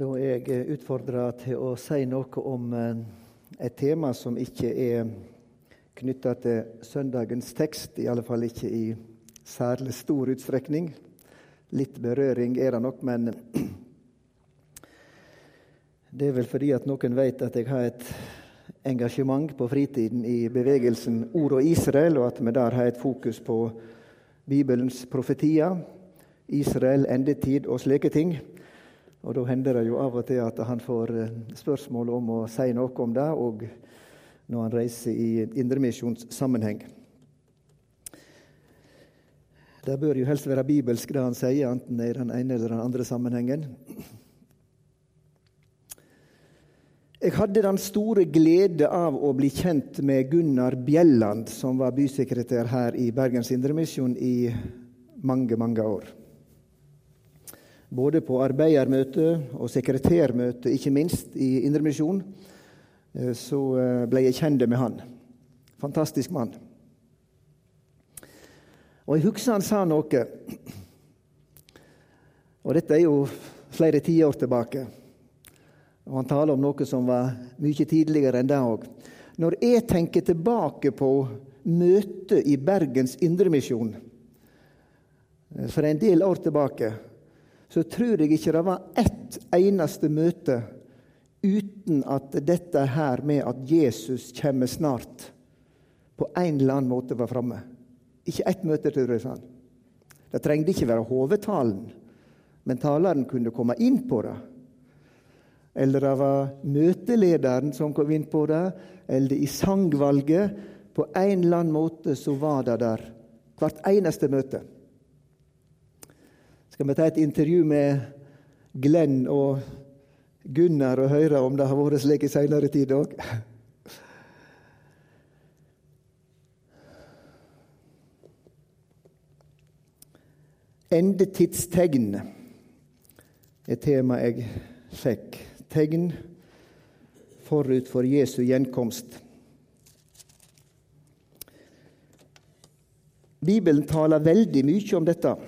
Da jeg utfordra til å si noe om eh, et tema som ikke er knytta til søndagens tekst, i alle fall ikke i særlig stor utstrekning. Litt berøring er det nok, men det er vel fordi at noen vet at jeg har et engasjement på fritiden i bevegelsen Ord og Israel, og at vi der har et fokus på Bibelens profetier, Israel, endetid og slike ting. Og Da hender det jo av og til at han får eh, spørsmål om å si noe om det, og når han reiser i indremisjonssammenheng. Det bør jo helst være bibelsk, det han sier, enten i den ene eller den andre sammenhengen. Jeg hadde den store glede av å bli kjent med Gunnar Bjelland, som var bysekretær her i Bergens Indremisjon i mange, mange år. Både på arbeidermøte og sekretærmøte, ikke minst, i Indremisjon, eh, så eh, ble jeg kjent med han. Fantastisk mann. Og jeg husker han sa noe, og dette er jo flere tiår tilbake. Og han taler om noe som var mye tidligere enn det òg. Når jeg tenker tilbake på møtet i Bergens Indremisjon eh, for en del år tilbake, så tror jeg ikke det var ett eneste møte uten at dette her med at Jesus kommer snart, på en eller annen måte var framme. Ikke ett møte, tror jeg, han. Det trengte ikke være hovedtalen, men taleren kunne komme inn på det. Eller det var møtelederen som kom inn på det, eller i sangvalget. På en eller annen måte så var det der hvert eneste møte. Skal vi ta et intervju med Glenn og Gunnar og høre om det har vært slik i seinere tid òg? Endetidstegn er tema jeg fikk. Tegn forut for Jesu gjenkomst. Bibelen taler veldig mye om dette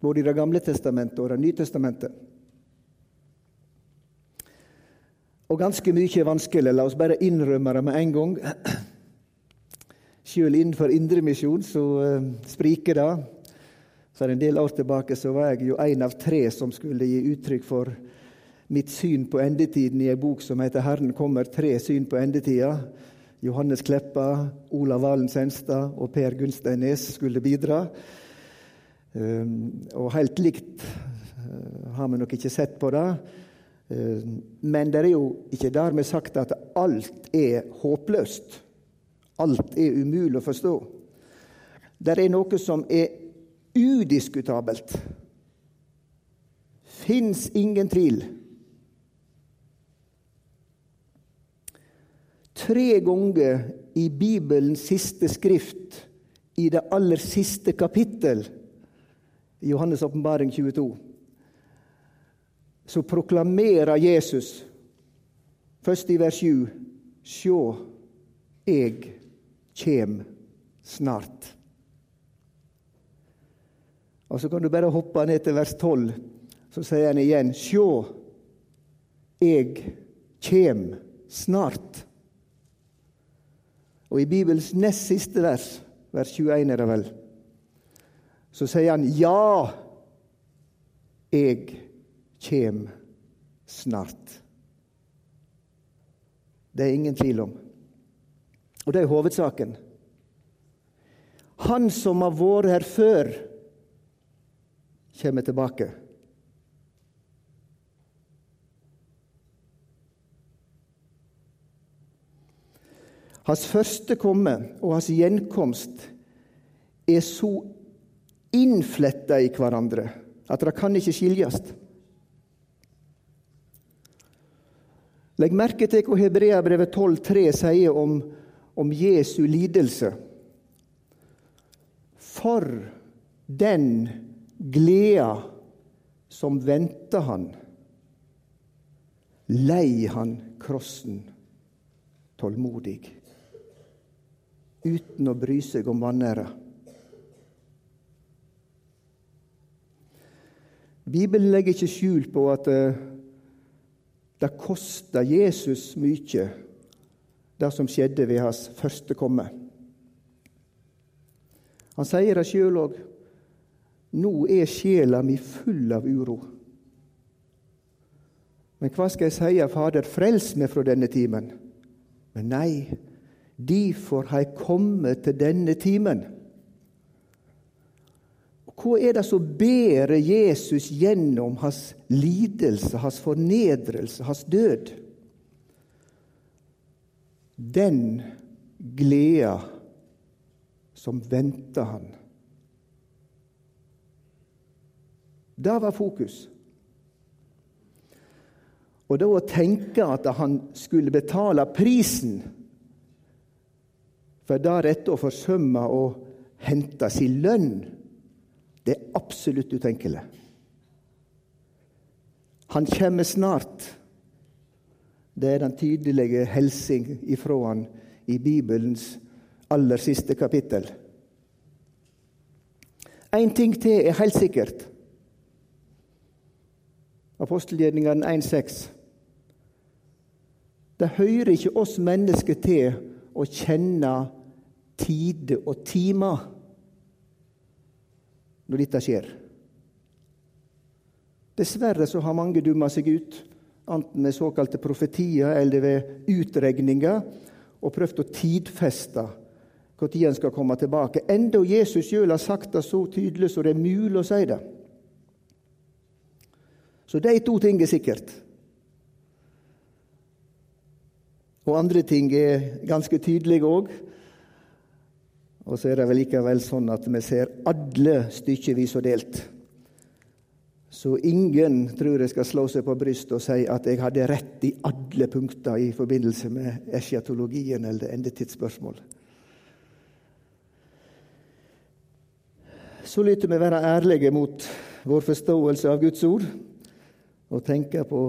både i Det gamle testamentet og Det nye testamentet. Og ganske mye er vanskelig. La oss bare innrømme det med en gang. Sjøl innenfor indremisjon så uh, spriker det. For en del år tilbake så var jeg jo en av tre som skulle gi uttrykk for mitt syn på endetiden i ei bok som heter 'Herren kommer tre syn på endetida'. Johannes Kleppa, Olav Valen Senstad og Per Gunsteinnes skulle bidra. Ehm, og helt likt eh, har vi nok ikke sett på det. Ehm, men det er jo ikke dermed sagt at alt er håpløst. Alt er umulig å forstå. Det er noe som er udiskutabelt. Fins ingen tvil. Tre ganger i Bibelens siste skrift, i det aller siste kapittel, i Johannes' åpenbaring 22, så proklamerer Jesus først i vers 7 Sjå, eg kjem snart. Og Så kan du bare hoppe ned til vers 12, så sier han igjen Sjå, eg kjem snart. Og i Bibels nest siste vers, vers 21 er det vel, så sier han ja, jeg kjem snart. Det er ingen tvil om. Og det er hovedsaken. Han som har vært her før, kommer tilbake. Hans første komme og hans gjenkomst er så innfletta i hverandre at det kan ikke skiljes. Legg merke til hva Hebreabrevet 12,3 sier om, om Jesu lidelse. For den gleda som venta han, lei han krossen tålmodig, uten å bry seg om vanæra. Bibelen legger ikke skjul på at eh, det kosta Jesus mye, det som skjedde ved hans første komme. Han sier det sjøl òg. Nå er sjela mi full av uro. Men hva skal jeg si, Fader, frels meg fra denne timen? Men nei, derfor har jeg kommet til denne timen. Hva er det som bærer Jesus gjennom hans lidelse, hans fornedrelse, hans død? Den gleda som venter han. Det var fokus. Og da å tenke at han skulle betale prisen for deretter å forsømme å hente sin lønn det er absolutt utenkelig. Han kommer snart. Det er den tydelige hilsen ifra han i Bibelens aller siste kapittel. Én ting til er helt sikkert. Apostelgjerningene 1,6. Det hører ikke oss mennesker til å kjenne tide og timer når dette skjer. Dessverre så har mange dumma seg ut, enten med såkalte profetier eller ved utregninger, og prøvd å tidfeste når en skal komme tilbake. Enda Jesus sjøl har sagt det så tydelig så det er mulig å si det. Så de to ting er sikkert. Og andre ting er ganske tydelige òg. Og så er det vel likevel sånn at vi ser alle stykkevis og delt. Så ingen tror jeg skal slå seg på brystet og si at jeg hadde rett i alle punkter i forbindelse med esjatologien eller endetidsspørsmål. Så lytter vi være ærlige mot vår forståelse av Guds ord og tenke på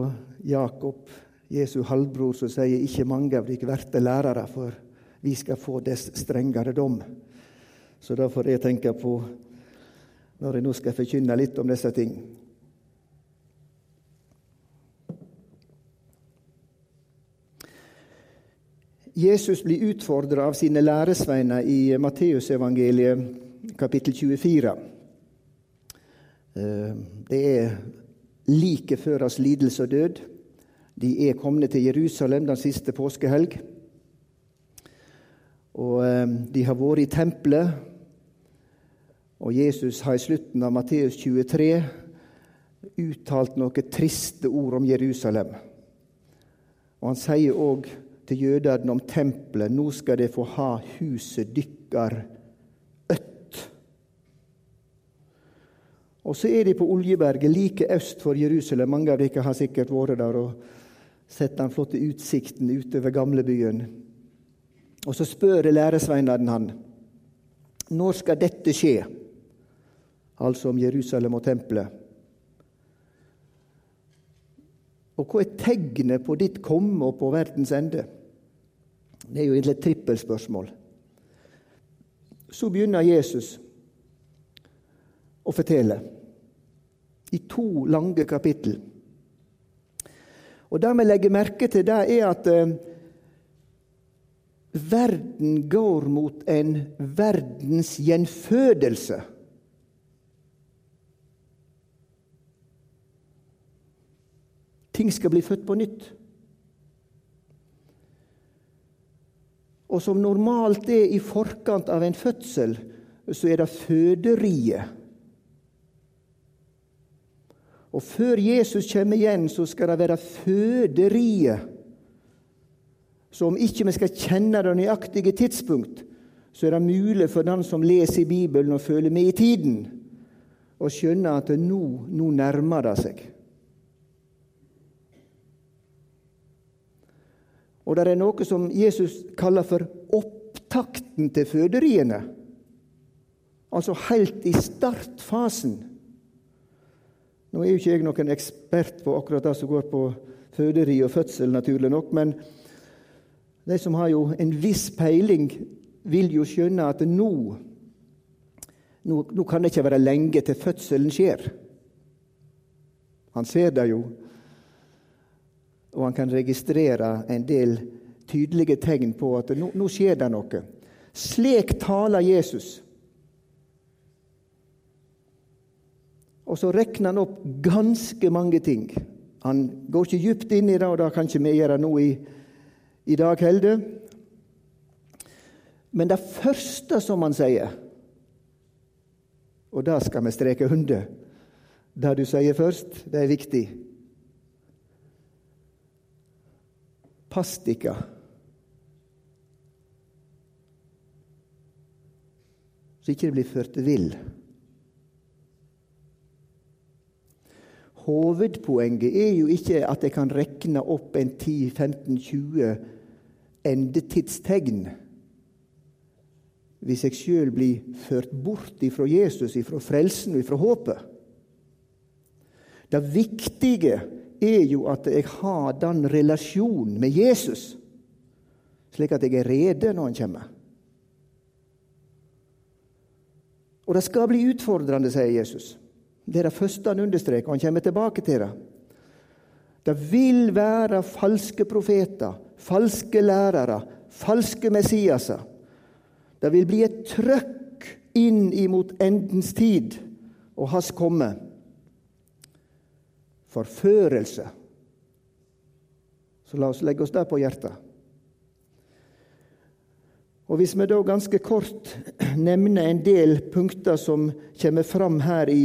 Jakob, Jesu halvbror, som sier ikke mange av dere blir lærere, for vi skal få dess strengere dom. Så da får jeg tenke på når jeg nå skal forkynne litt om disse ting. Jesus blir utfordra av sine læresveiner i Matteusevangeliet kapittel 24. Eh, det er like før hans lidelse og død. De er kommet til Jerusalem den siste påskehelg. Og eh, De har vært i tempelet og Jesus har i slutten av Matteus 23 uttalt noen triste ord om Jerusalem. Og Han sier òg til jødene om tempelet nå skal de få ha huset dykkar ødt. Og så er de på Oljeberget, like øst for Jerusalem. Mange av dere har sikkert vært der og sett den flotte utsikten utover gamlebyen. Og så spør læresveinene han når skal dette skje? altså om Jerusalem og tempelet. Og hva er tegnet på ditt komme og på verdens ende? Det er jo egentlig et trippelspørsmål. Så begynner Jesus å fortelle i to lange kapittel. Og Det vi legger merke til, det er at eh, verden går mot en verdens gjenfødelse. Ting skal bli født på nytt. Og som normalt er i forkant av en fødsel, så er det føderiet. Og før Jesus kommer igjen, så skal det være føderiet. Så om ikke vi skal kjenne det nøyaktige tidspunkt, så er det mulig for den som leser i Bibelen og føler med i tiden, å skjønne at nå, nå nærmer det seg. Og det er noe som Jesus kaller for opptakten til føderiene. Altså helt i startfasen. Nå er jo ikke jeg noen ekspert på akkurat det som går på føderi og fødsel, naturlig nok, men de som har jo en viss peiling, vil jo skjønne at nå, nå, nå kan det ikke være lenge til fødselen skjer. Han ser det jo, og han kan registrere en del tydelige tegn på at nå, nå skjer det noe. Slik taler Jesus. Og så rekner han opp ganske mange ting. Han går ikke djupt inn i det, og det kan ikke vi gjøre nå i, i dag heller. Men det første som han sier, og det skal vi streke under Det du sier først, det er viktig. Pass dykka. Så ikke det blir ført vill. Hovedpoenget er jo ikke at jeg kan rekne opp en 10-15-20 endetidstegn hvis jeg sjøl blir ført bort ifra Jesus, ifra frelsen og ifra håpet. Det viktige er jo at jeg har den relasjonen med Jesus, slik at jeg er rede når han kommer. Og det skal bli utfordrende, sier Jesus. Det er det første han understreker, og han kommer tilbake til det. Det vil være falske profeter, falske lærere, falske Messiaser. Det vil bli et trøkk inn imot endens tid og hans komme. Forførelse. Så la oss legge oss der på hjertet. Og Hvis vi da ganske kort nevner en del punkter som kommer fram her i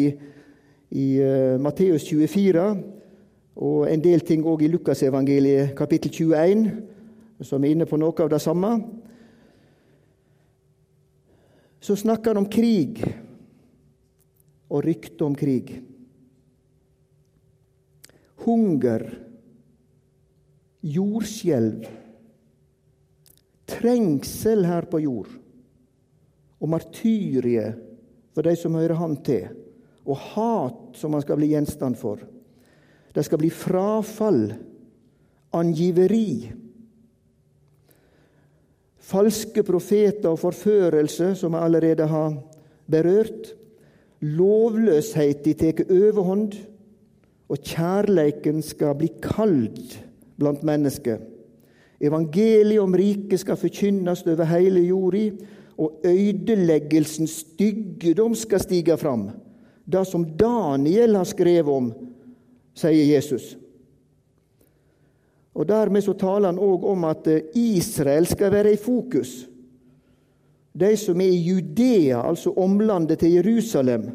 i uh, Matteus 24, og en del ting òg i Lukasevangeliet kapittel 21, som er inne på noe av det samme. Så snakker han om krig og rykte om krig. Hunger, jordskjelv, trengsel her på jord og martyrie for de som hører Han til og hat som han skal bli gjenstand for. Det skal bli frafall, angiveri. Falske profeter og forførelse, som jeg allerede har berørt. Lovløshet de tar overhånd, og kjærleiken skal bli kald blant mennesker. Evangeliet om riket skal forkynnes over hele jorda, og ødeleggelsens styggedom skal stige fram det som Daniel har skrevet om, sier Jesus. Og Dermed så taler han òg om at eh, Israel skal være i fokus. De som er i Judea, altså omlandet til Jerusalem,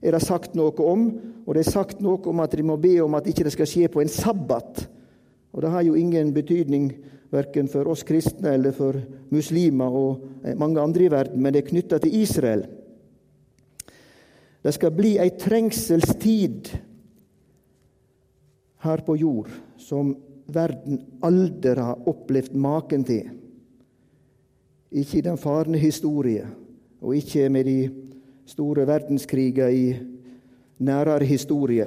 er det sagt noe om. Og det er sagt noe om at de må be om at ikke det skal skje på en sabbat. Og Det har jo ingen betydning verken for oss kristne eller for muslimer og eh, mange andre i verden, men det er knytta til Israel. Det skal bli ei trengselstid her på jord som verden aldri har opplevd maken til. Ikke i den farne historie, og ikke med de store verdenskriger i nærere historie.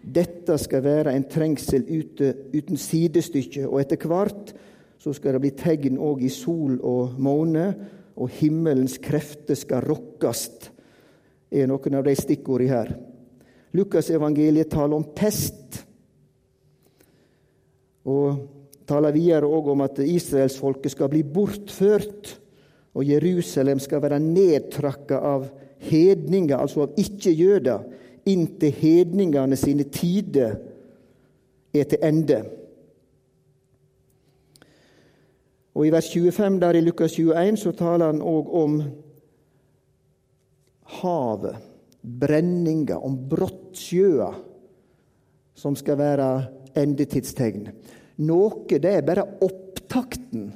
Dette skal være en trengsel ute, uten sidestykke, og etter hvert så skal det bli tegn òg i sol og måne, og himmelens krefter skal rokkast er noen av de stikkordene her. Lukasevangeliet taler om pest. Og taler videre òg om at israelsfolket skal bli bortført, og Jerusalem skal være nedtrakka av hedninger, altså av ikke-jøder, inntil hedningene sine tider er til ende. Og I vers 25 der i Lukas 21 så taler han òg om havet, brenninga, om brottsjøa, som skal være endetidstegn. Noe det er bare opptakten.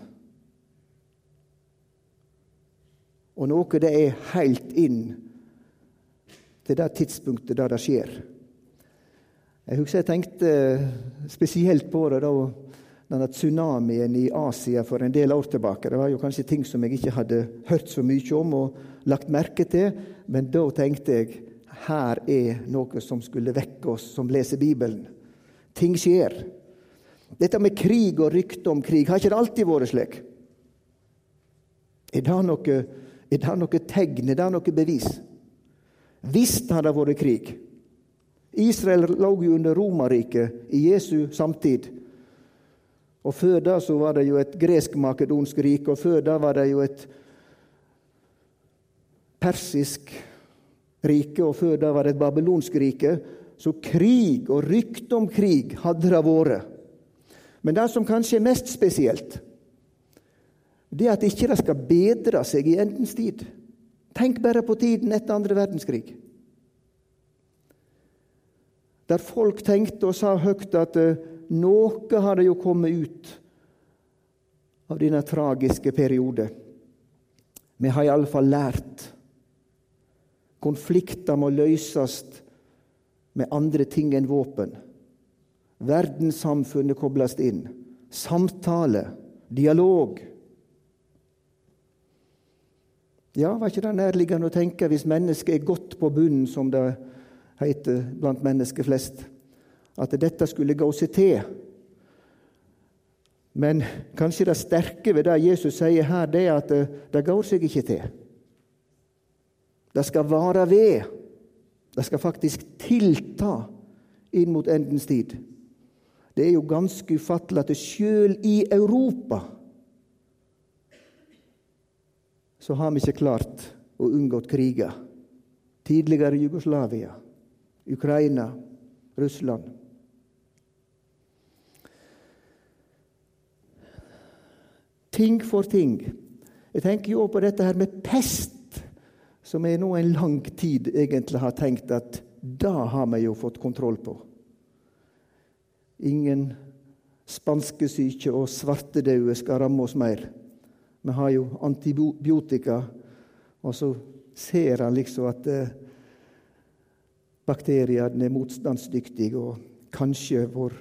Og noe det er helt inn til det tidspunktet da det skjer. Jeg husker jeg tenkte spesielt på det da denne tsunamien i Asia for en del år tilbake. Det var jo kanskje ting som jeg ikke hadde hørt så mye om og lagt merke til, men da tenkte jeg her er noe som skulle vekke oss som leser Bibelen. Ting skjer. Dette med krig og rykte om krig, har ikke det alltid vært slik? Er det noe, er det noe tegn, er det noe bevis? Har det vært krig. Israel lå jo under Romerriket i Jesu samtid. Og Før da så var det jo et gresk-makedonsk rike, og før da var det jo et persisk rike, og før da var det et babylonsk rike. Så krig og rykte om krig hadde det vært. Men det som kanskje er mest spesielt, det er at ikke det skal bedre seg i endens tid. Tenk bare på tiden etter andre verdenskrig. Der folk tenkte og sa høyt at eh, noe hadde jo kommet ut av denne tragiske periode. Vi har iallfall lært. Konflikter må løses med andre ting enn våpen. Verdenssamfunnet kobles inn. Samtale, dialog. Ja, var ikke det nærliggende å tenke hvis mennesket er godt på bunnen, som det heter blant mennesker flest, at dette skulle gå seg til? Men kanskje det sterke ved det Jesus sier her, det er at det går seg ikke til. Det skal vare ved. Det skal faktisk tilta inn mot endens tid. Det er jo ganske ufattelig at det sjøl i Europa så har vi ikke klart å unngå kriger. Tidligere Jugoslavia, Ukraina, Russland. Ting for ting. Jeg tenker jo på dette her med pest, som jeg nå en lang tid egentlig har tenkt at da har vi jo fått kontroll på. Ingen spanskesyke og svartedaue skal ramme oss mer. Vi har jo antibiotika, og så ser han liksom at eh, bakteriene er motstandsdyktige, og kanskje vår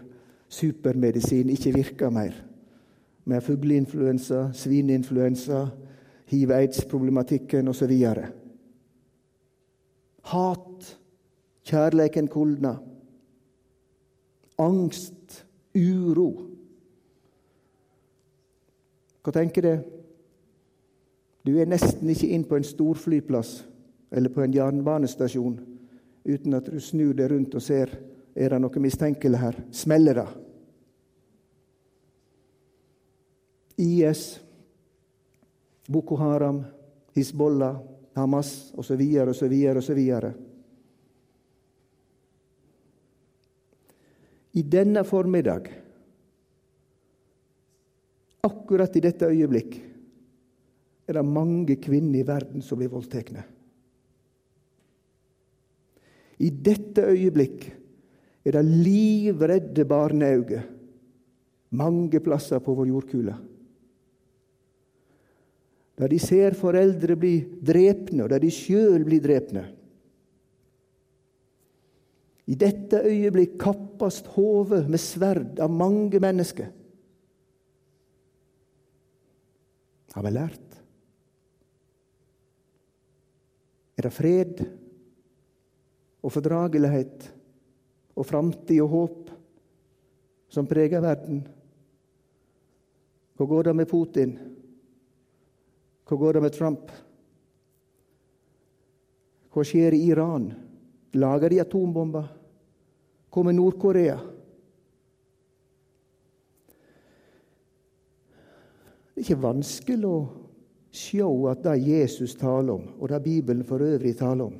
supermedisin ikke virker mer. Vi har fugleinfluensa, svineinfluensa, hiv-aids-problematikken osv. Hat, kjærleiken kuldner. Angst, uro. Hva tenker du? Du er nesten ikke inn på en storflyplass eller på en jernbanestasjon uten at du snur deg rundt og ser er det noe mistenkelig her. Smeller det? IS, Boko Haram, Hizbollah, Hamas osv. osv. osv. I denne formiddag, akkurat i dette øyeblikk, er det mange kvinner i verden som blir voldtatt. I dette øyeblikk er det livredde barneauge mange plasser på vår jordkule. Der de ser foreldre bli drepne, og der de sjøl blir drepne. I dette øyeblikk kappes hodet med sverd av mange mennesker. Har vi lært? er det fred og fordragelighet og framtid og håp som preger verden. Hva går det med Putin? Hva går det med Trump? Hva skjer i Iran? Lager de atombomber? Hva med Nord-Korea? Det er ikke vanskelig å se at det Jesus taler om, og det Bibelen for øvrig taler om,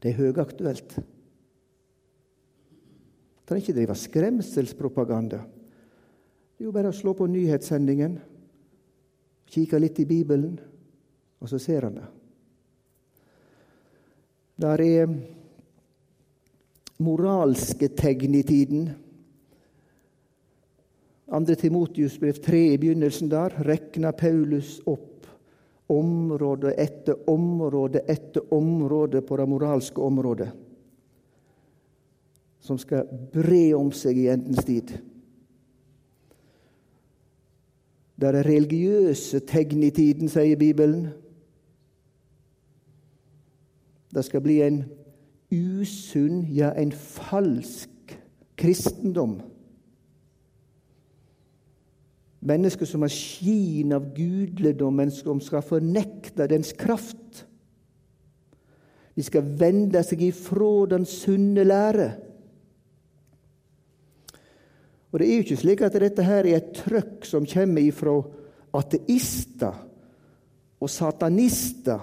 det er høyaktuelt. Trenger ikke drive skremselspropaganda. Det er jo bare å slå på nyhetssendingen, kikke litt i Bibelen, og så ser han det. Der er moralske tegn i tiden. Andre Timotius brev 3 i begynnelsen der rekner Paulus opp område etter område etter område på det moralske området, som skal bre om seg i endens tid. Det er religiøse tegn i tiden, sier Bibelen. Det skal bli en usunn, ja, en falsk kristendom Mennesker som har skin av gudedommen, som skal fornekte dens kraft. De skal vende seg ifra den sunne lære. Og Det er jo ikke slik at dette her er et trøkk som kommer ifra ateister og satanister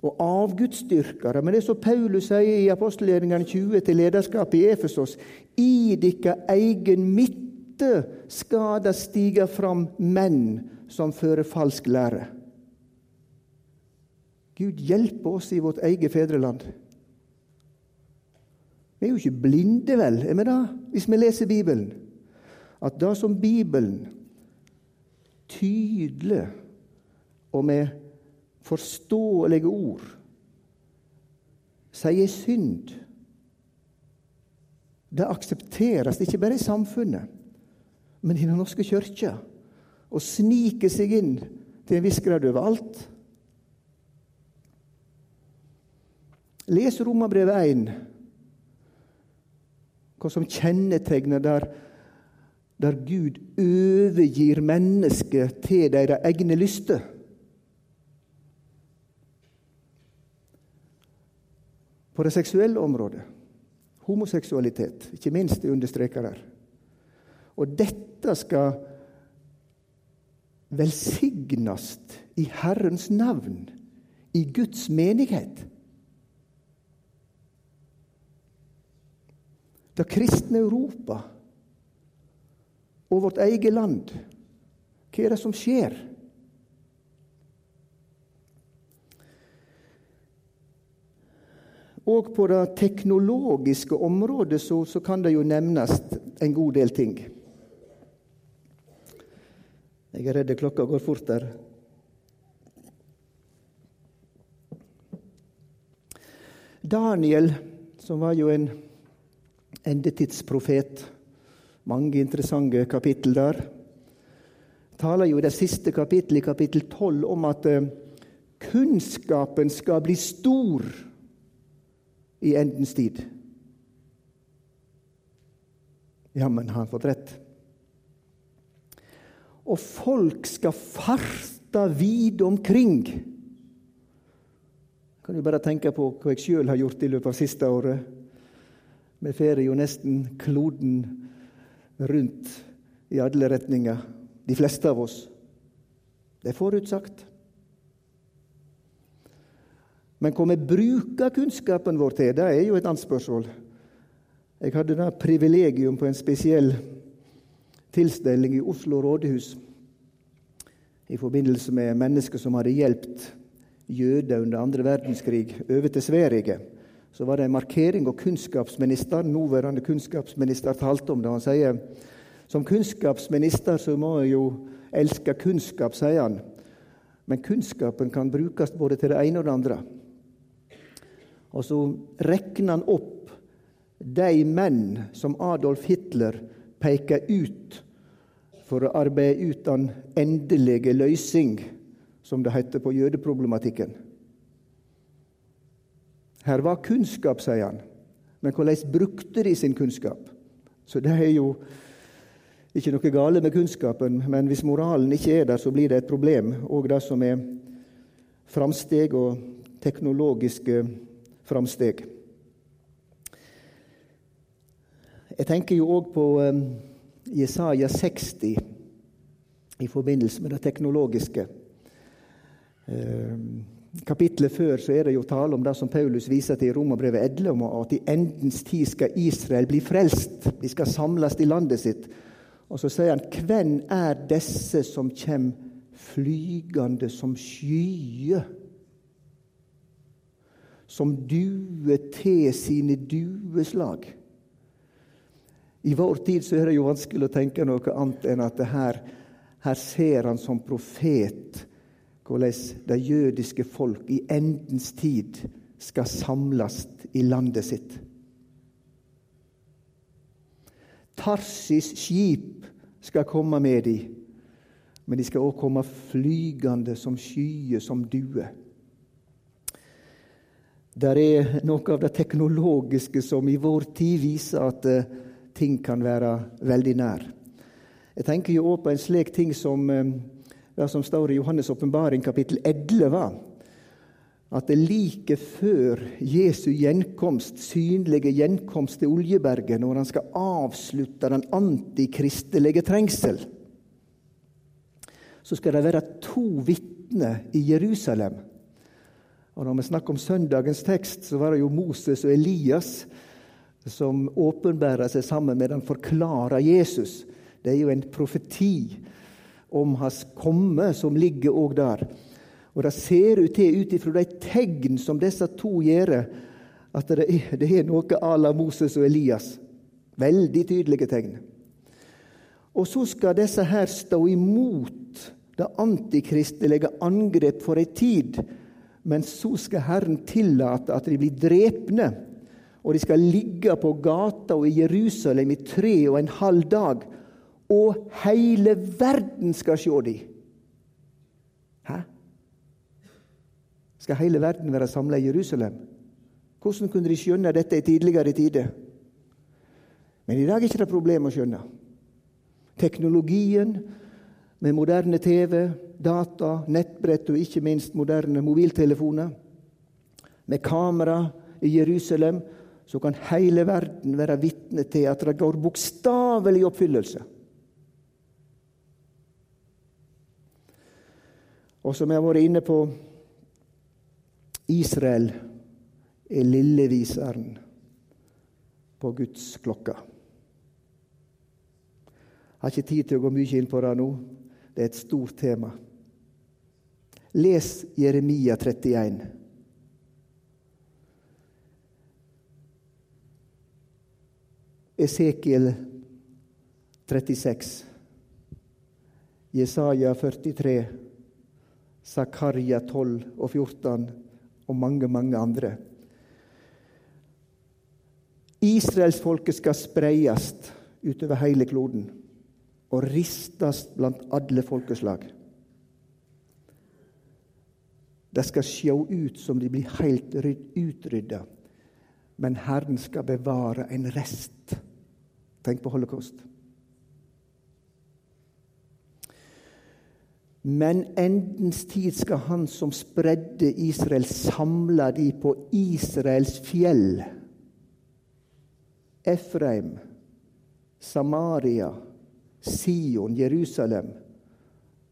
og avgudsdyrkere. Men det som Paulus sier i apostelgjerningene 20 til lederskapet i Efesos. I dikka egen midte skal det stige fram menn som fører falsk lære. Gud hjelpe oss i vårt eget fedreland. Vi er jo ikke blinde, vel, er vi det, hvis vi leser Bibelen? At det som Bibelen tydelig og med forståelige ord sier synd, det aksepteres ikke bare i samfunnet, men i Den norske kirke, og sniker seg inn til en viss grad overalt. Les Romerbrevet 1, hva som kjennetegner der der Gud overgir mennesket til deres egne lyster. På det seksuelle området homoseksualitet, ikke minst, er understreker der. Og dette skal velsignes i Herrens navn, i Guds menighet. Det kristne Europa og vårt eget land. Hva er det som skjer? Og på det teknologiske området så, så, kan det jo nevnes en god del ting. Jeg er redd klokka går fort der. Daniel, som var jo en endetidsprofet mange interessante kapittel der. taler jo det siste kapittelet, kapittel 12, om at eh, kunnskapen skal bli stor i endens tid. Jammen har han fått rett. Og folk skal farte vid omkring. Kan du bare tenke på hva jeg sjøl har gjort i løpet av siste året. Vi fer jo nesten kloden rundt i alle retninger, de fleste av oss. Det er forutsagt. Men hva vi bruker kunnskapen vår til, det er jo et annet spørsmål. Jeg hadde da privilegium på en spesiell tilstelning i Oslo rådhus i forbindelse med mennesker som hadde hjulpet jøder under andre verdenskrig over til Sverige så var det en markering, og kunnskapsministeren, nåværende kunnskapsminister talte om det. Han sier som kunnskapsminister så må jeg jo elske kunnskap, sier han. Men kunnskapen kan brukes både til det ene og det andre. Og så regner han opp de menn som Adolf Hitler peker ut for å arbeide ut den endelige løsning, som det heter på jødeproblematikken. Her var kunnskap, sier han. Men hvordan brukte de sin kunnskap? Så det er jo ikke noe gale med kunnskapen, men hvis moralen ikke er der, så blir det et problem. Og det som er framsteg og teknologiske framsteg. Jeg tenker jo òg på um, Jesaja 60 i forbindelse med det teknologiske. Kapittelet før så er det jo tale om det som Paulus viser til i Romerbrevet 11, om at i endens tid skal Israel bli frelst. De skal samles i landet sitt. Og så sier han, hvem er disse som kjem flygende som skyer? Som duer til sine dueslag. I vår tid så er det jo vanskelig å tenke noe annet enn at her, her ser han som profet hvordan det jødiske folk i endens tid skal samles i landet sitt. Tarsis skip skal komme med dem, men de skal òg komme flygende som skyer, som duer. Der er noe av det teknologiske som i vår tid viser at uh, ting kan være veldig nær. Jeg tenker jo òg på en slik ting som uh, det som står i Johannes' åpenbaring, kapittel 11. at det like før Jesu gjenkomst, synlige gjenkomst til Oljeberget, når han skal avslutte den antikristelige trengsel, så skal det være to vitner i Jerusalem. Og Når vi snakker om søndagens tekst, så var det jo Moses og Elias som åpenbærer seg sammen med den forklara Jesus. Det er jo en profeti om hans komme som ligger òg der. Og det ser ut til, ut ifra de tegn som disse to gjør, at det er, det er noe à la Moses og Elias. Veldig tydelige tegn. Og så skal disse her stå imot det antikristelige angrep for ei tid. Men så skal Herren tillate at de blir drepne. Og de skal ligge på gata og i Jerusalem i tre og en halv dag. Og hele verden skal se dem. Hæ? Skal hele verden være samla i Jerusalem? Hvordan kunne de skjønne dette i tidligere tider? Men i dag er det ikke det problem å skjønne. Teknologien med moderne TV, data, nettbrett og ikke minst moderne mobiltelefoner. Med kamera i Jerusalem så kan hele verden være vitne til at det går bokstavelig oppfyllelse. Og som jeg har vært inne på Israel er lilleviseren på Guds klokka. Jeg har ikke tid til å gå mye inn på det nå. Det er et stort tema. Les Jeremia 31. Esekiel 36. Jesaja 43. Zakaria 12 og 14 og mange, mange andre. Israelsfolket skal spreies utover hele kloden og ristes blant alle folkeslag. Det skal se ut som de blir helt utrydda, men Herren skal bevare en rest. Tenk på holocaust. Men endens tid skal han som spredde Israel, samle de på Israels fjell. Efraim, Samaria, Sion, Jerusalem.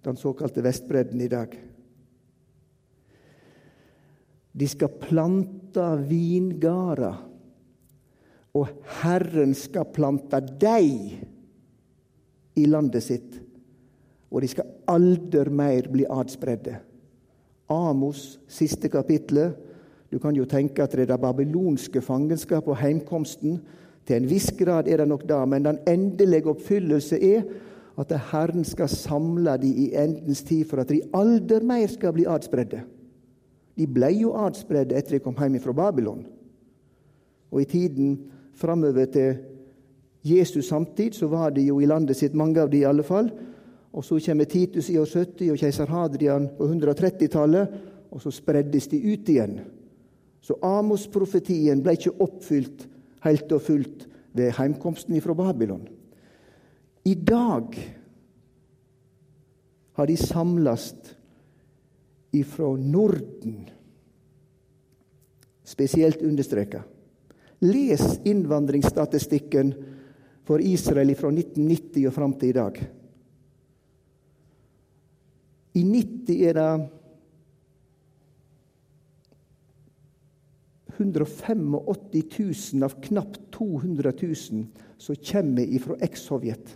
Den såkalte Vestbredden i dag. De skal plante vingarder, og Herren skal plante deg i landet sitt og de skal aldri mer bli adspredde. Amos, siste kapittelet. Du kan jo tenke at det er det babylonske fangenskapet og heimkomsten. Til en viss grad er det nok da, men den endelige oppfyllelse er at Herren skal samle de i endens tid for at de aldri mer skal bli adspredde. De ble jo adspredde etter de kom hjem fra Babylon. Og i tiden framover til Jesus samtid så var de jo i landet sitt, mange av de i alle fall, og Så kommer Titus i år 70 og keiser Hadrian på 130-tallet, og så spreddes de ut igjen. Så Amos-profetien ble ikke oppfylt helt og fullt ved heimkomsten fra Babylon. I dag har de samles ifra Norden, spesielt understreka. Les innvandringsstatistikken for Israel fra 1990 og fram til i dag. I 90 er det 185 000 av knapt 200 000 som kommer fra eks-Sovjet.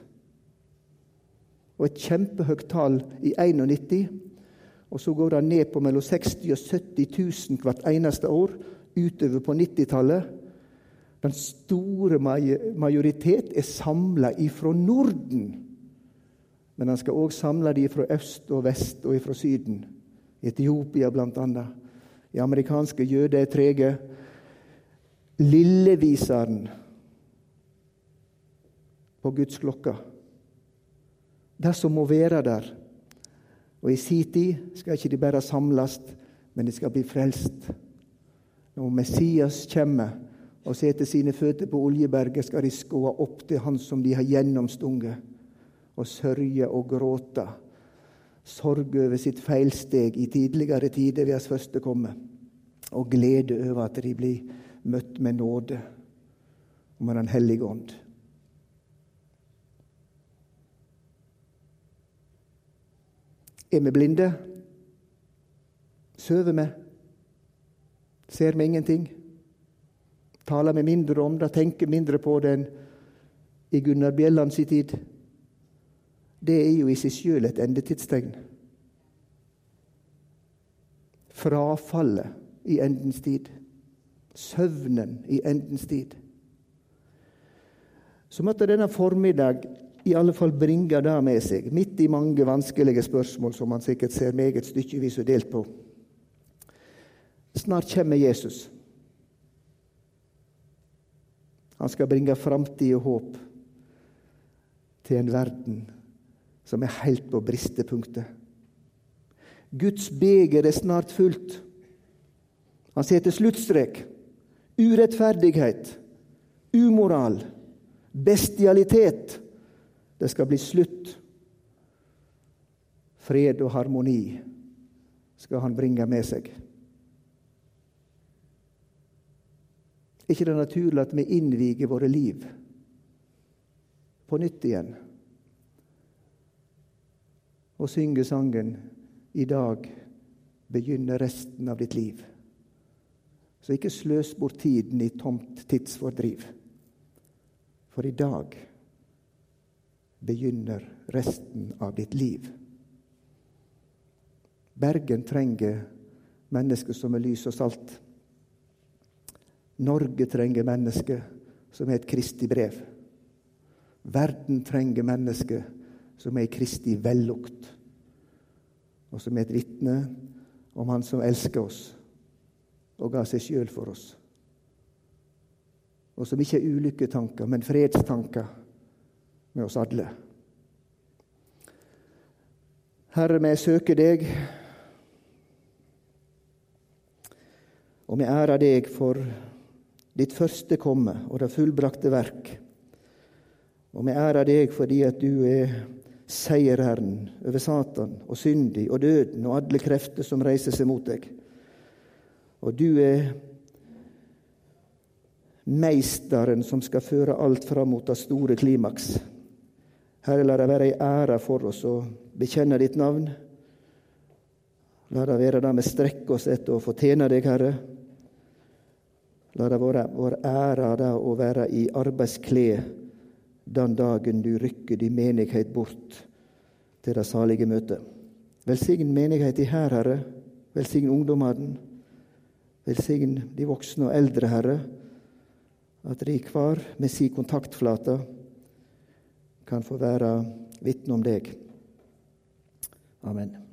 Og et kjempehøyt tall i 91. Og så går det ned på mellom 60 og 70 000 hvert eneste år utover på 90-tallet. Den store majoritet er samla ifra Norden. Men han skal òg samle de fra øst og vest og fra Syden. Etiopia blant annet. De amerikanske jøder er trege. Lilleviseren på Guds klokka. Det som må være der. Og i si tid skal ikke de bare samles, men de skal bli frelst. Når Messias kommer og setter sine føtter på Oljeberget, skal de skåe opp til Han som de har gjennomstunget og sørge og gråte. Sorg over sitt feilsteg i tidligere tider ved hans første komme. og glede over at de blir møtt med nåde og med Den hellige ånd. Er vi blinde? Sover vi? Ser vi ingenting? Taler vi mindre om det, tenker mindre på det enn i Gunnar Bjelland sin tid? Det er jo i seg sjøl et endetidstegn. Frafallet i endens tid. Søvnen i endens tid. Så måtte denne formiddag i alle fall bringe det med seg, midt i mange vanskelige spørsmål som man sikkert ser meget stykkevis og delt på. Snart kommer Jesus. Han skal bringe framtid og håp til en verden som er helt på bristepunktet. Guds beger er snart fullt. Han setter sluttstrek. Urettferdighet, umoral, bestialitet. Det skal bli slutt. Fred og harmoni skal han bringe med seg. Er ikke det naturlig at vi innviger våre liv på nytt igjen? Og synger sangen 'I dag begynner resten av ditt liv'. Så ikke sløs bort tiden i tomt tidsfordriv. For i dag begynner resten av ditt liv. Bergen trenger mennesker som er lys og salt. Norge trenger mennesker som er et kristig brev. Verden trenger mennesker som er i Kristi vellukt, og som er et vitne om Han som elsker oss og ga seg sjøl for oss. Og som ikke er ulykketanker, men fredstanker med oss alle. Herre, vi søker deg, og vi ærer deg for ditt første komme og det fullbrakte verk. Og vi ærer deg fordi at du er seierherren over Satan og syndig og døden og alle krefter som reiser seg mot deg. Og du er meisteren som skal føre alt fram mot det store klimaks. Herre, la det være ei ære for oss å bekjenne ditt navn. La det være det vi strekker oss etter å få tjene deg, Herre. La det være vår ære da å være i arbeidsklede den dagen du rykker din menighet bort til det salige møtet. Velsign menigheten her, Herre. Velsign ungdommene. Velsign de voksne og eldre, Herre. At de hver med si kontaktflate kan få være vitne om deg. Amen.